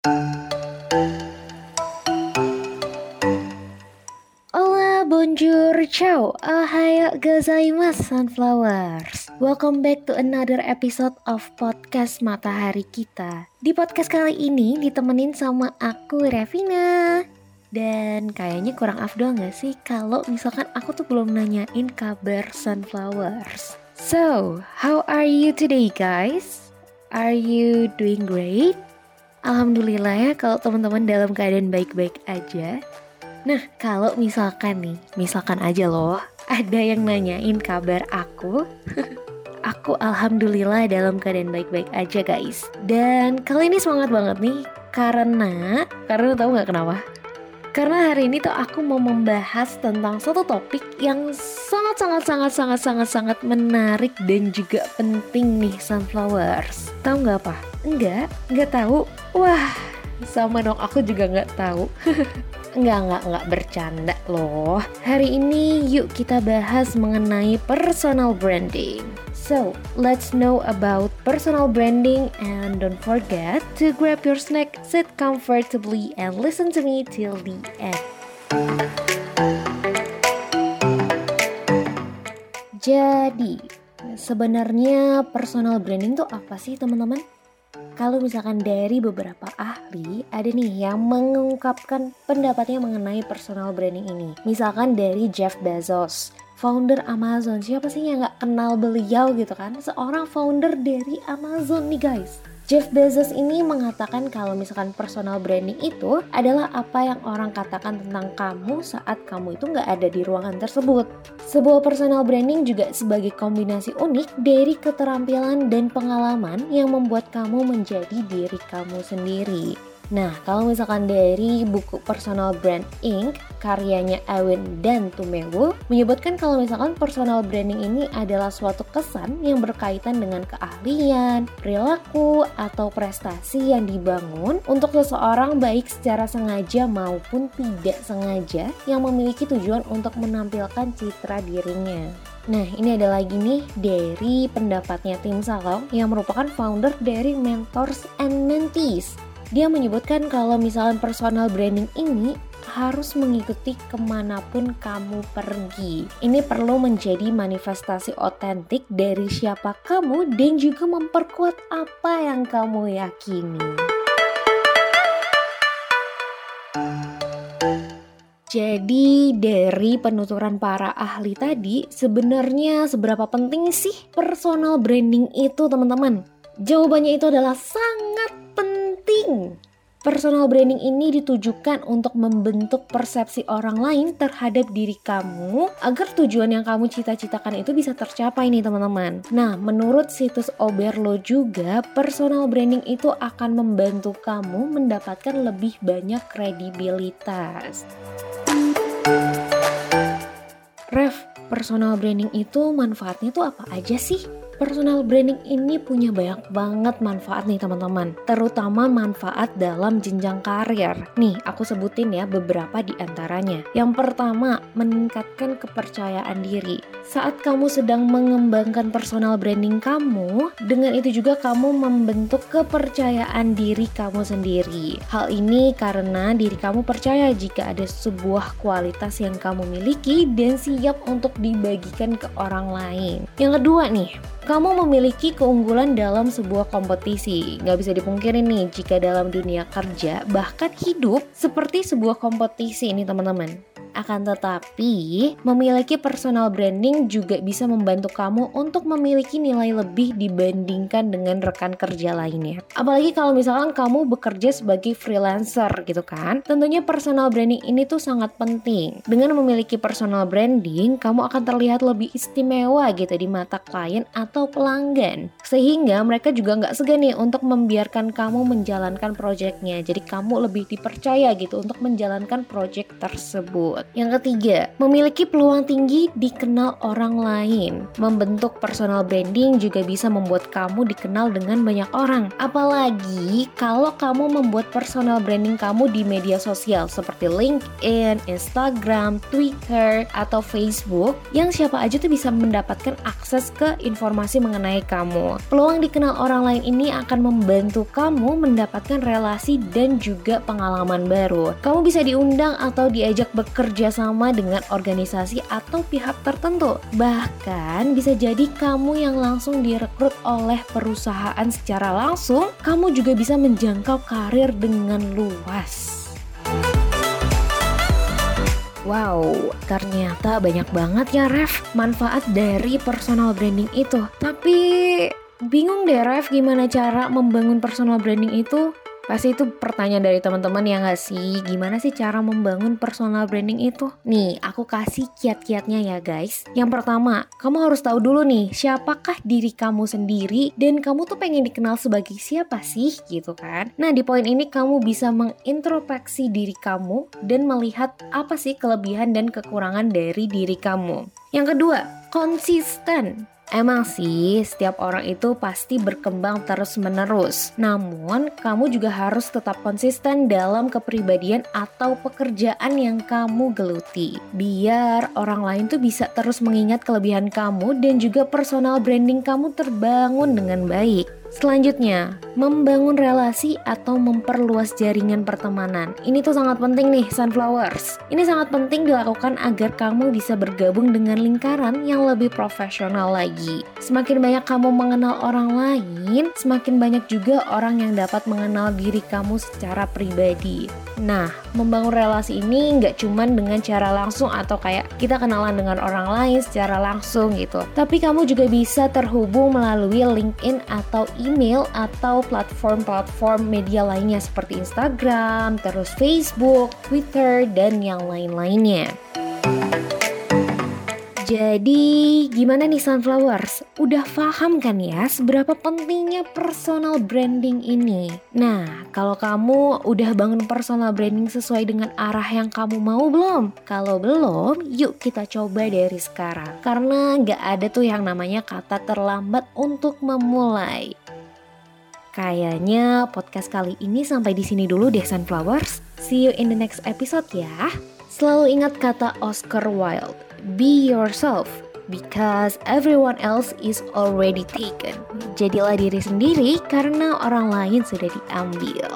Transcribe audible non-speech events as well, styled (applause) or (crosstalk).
Hola, bonjour, ciao, ohayo gozaimasu sunflowers Welcome back to another episode of podcast Matahari Kita Di podcast kali ini ditemenin sama aku Revina dan kayaknya kurang afdol gak sih kalau misalkan aku tuh belum nanyain kabar sunflowers. So, how are you today guys? Are you doing great? Alhamdulillah ya kalau teman-teman dalam keadaan baik-baik aja. Nah, kalau misalkan nih, misalkan aja loh, ada yang nanyain kabar aku. (laughs) aku alhamdulillah dalam keadaan baik-baik aja guys. Dan kali ini semangat banget nih karena karena tahu nggak kenapa? Karena hari ini tuh aku mau membahas tentang satu topik yang sangat sangat sangat sangat sangat sangat menarik dan juga penting nih sunflowers. Tahu nggak apa? Enggak, nggak tahu. Wah, sama dong aku juga nggak tahu. (laughs) Enggak, enggak, enggak bercanda loh. Hari ini yuk kita bahas mengenai personal branding. So, let's know about personal branding and don't forget to grab your snack, sit comfortably and listen to me till the end. Jadi, sebenarnya personal branding itu apa sih teman-teman? Kalau misalkan dari beberapa ahli, ada nih yang mengungkapkan pendapatnya mengenai personal branding ini. Misalkan dari Jeff Bezos founder Amazon. Siapa sih yang nggak kenal beliau gitu kan? Seorang founder dari Amazon nih guys. Jeff Bezos ini mengatakan kalau misalkan personal branding itu adalah apa yang orang katakan tentang kamu saat kamu itu nggak ada di ruangan tersebut. Sebuah personal branding juga sebagai kombinasi unik dari keterampilan dan pengalaman yang membuat kamu menjadi diri kamu sendiri. Nah, kalau misalkan dari buku Personal Brand Inc. karyanya Ewin dan Tumewu menyebutkan kalau misalkan personal branding ini adalah suatu kesan yang berkaitan dengan keahlian, perilaku, atau prestasi yang dibangun untuk seseorang baik secara sengaja maupun tidak sengaja yang memiliki tujuan untuk menampilkan citra dirinya. Nah, ini ada lagi nih dari pendapatnya Tim Salong yang merupakan founder dari Mentors and Mentees dia menyebutkan kalau misalnya personal branding ini harus mengikuti ke mana pun kamu pergi. Ini perlu menjadi manifestasi otentik dari siapa kamu dan juga memperkuat apa yang kamu yakini. Jadi dari penuturan para ahli tadi sebenarnya seberapa penting sih personal branding itu teman-teman? Jawabannya itu adalah sangat penting. Personal branding ini ditujukan untuk membentuk persepsi orang lain terhadap diri kamu agar tujuan yang kamu cita-citakan itu bisa tercapai nih teman-teman. Nah, menurut situs Oberlo juga, personal branding itu akan membantu kamu mendapatkan lebih banyak kredibilitas. Ref, personal branding itu manfaatnya tuh apa aja sih? Personal branding ini punya banyak banget manfaat nih teman-teman, terutama manfaat dalam jenjang karir. Nih, aku sebutin ya beberapa di antaranya. Yang pertama, meningkatkan kepercayaan diri. Saat kamu sedang mengembangkan personal branding kamu, dengan itu juga kamu membentuk kepercayaan diri kamu sendiri. Hal ini karena diri kamu percaya jika ada sebuah kualitas yang kamu miliki dan siap untuk dibagikan ke orang lain. Yang kedua nih, kamu memiliki keunggulan dalam sebuah kompetisi. Nggak bisa dipungkiri nih jika dalam dunia kerja, bahkan hidup seperti sebuah kompetisi ini teman-teman. Akan tetapi, memiliki personal branding juga bisa membantu kamu untuk memiliki nilai lebih dibandingkan dengan rekan kerja lainnya. Apalagi kalau misalkan kamu bekerja sebagai freelancer gitu kan. Tentunya personal branding ini tuh sangat penting. Dengan memiliki personal branding, kamu akan terlihat lebih istimewa gitu di mata klien atau pelanggan. Sehingga mereka juga nggak segan nih untuk membiarkan kamu menjalankan proyeknya. Jadi kamu lebih dipercaya gitu untuk menjalankan proyek tersebut. Tersebut. Yang ketiga, memiliki peluang tinggi dikenal orang lain. Membentuk personal branding juga bisa membuat kamu dikenal dengan banyak orang. Apalagi kalau kamu membuat personal branding kamu di media sosial seperti LinkedIn, Instagram, Twitter, atau Facebook yang siapa aja tuh bisa mendapatkan akses ke informasi mengenai kamu. Peluang dikenal orang lain ini akan membantu kamu mendapatkan relasi dan juga pengalaman baru. Kamu bisa diundang atau diajak bekerja sama dengan organisasi atau pihak tertentu. Bahkan bisa jadi kamu yang langsung direkrut oleh perusahaan secara langsung, kamu juga bisa menjangkau karir dengan luas. Wow, ternyata banyak banget ya Ref manfaat dari personal branding itu. Tapi bingung deh Ref gimana cara membangun personal branding itu? Pasti itu pertanyaan dari teman-teman ya nggak sih? Gimana sih cara membangun personal branding itu? Nih, aku kasih kiat-kiatnya ya guys. Yang pertama, kamu harus tahu dulu nih, siapakah diri kamu sendiri dan kamu tuh pengen dikenal sebagai siapa sih gitu kan? Nah, di poin ini kamu bisa mengintrospeksi diri kamu dan melihat apa sih kelebihan dan kekurangan dari diri kamu. Yang kedua, konsisten. Emang sih, setiap orang itu pasti berkembang terus-menerus. Namun, kamu juga harus tetap konsisten dalam kepribadian atau pekerjaan yang kamu geluti. Biar orang lain tuh bisa terus mengingat kelebihan kamu dan juga personal branding kamu terbangun dengan baik. Selanjutnya, membangun relasi atau memperluas jaringan pertemanan. Ini tuh sangat penting nih, Sunflowers. Ini sangat penting dilakukan agar kamu bisa bergabung dengan lingkaran yang lebih profesional lagi. Semakin banyak kamu mengenal orang lain, semakin banyak juga orang yang dapat mengenal diri kamu secara pribadi. Nah, membangun relasi ini nggak cuman dengan cara langsung atau kayak kita kenalan dengan orang lain secara langsung gitu. Tapi kamu juga bisa terhubung melalui LinkedIn atau email atau platform-platform media lainnya seperti Instagram, terus Facebook, Twitter, dan yang lain-lainnya. Jadi gimana nih Sunflowers? Udah paham kan ya seberapa pentingnya personal branding ini? Nah, kalau kamu udah bangun personal branding sesuai dengan arah yang kamu mau belum? Kalau belum, yuk kita coba dari sekarang. Karena gak ada tuh yang namanya kata terlambat untuk memulai. Kayaknya podcast kali ini sampai di sini dulu deh Sunflowers. See you in the next episode ya. Selalu ingat kata Oscar Wilde, be yourself because everyone else is already taken. Jadilah diri sendiri karena orang lain sudah diambil.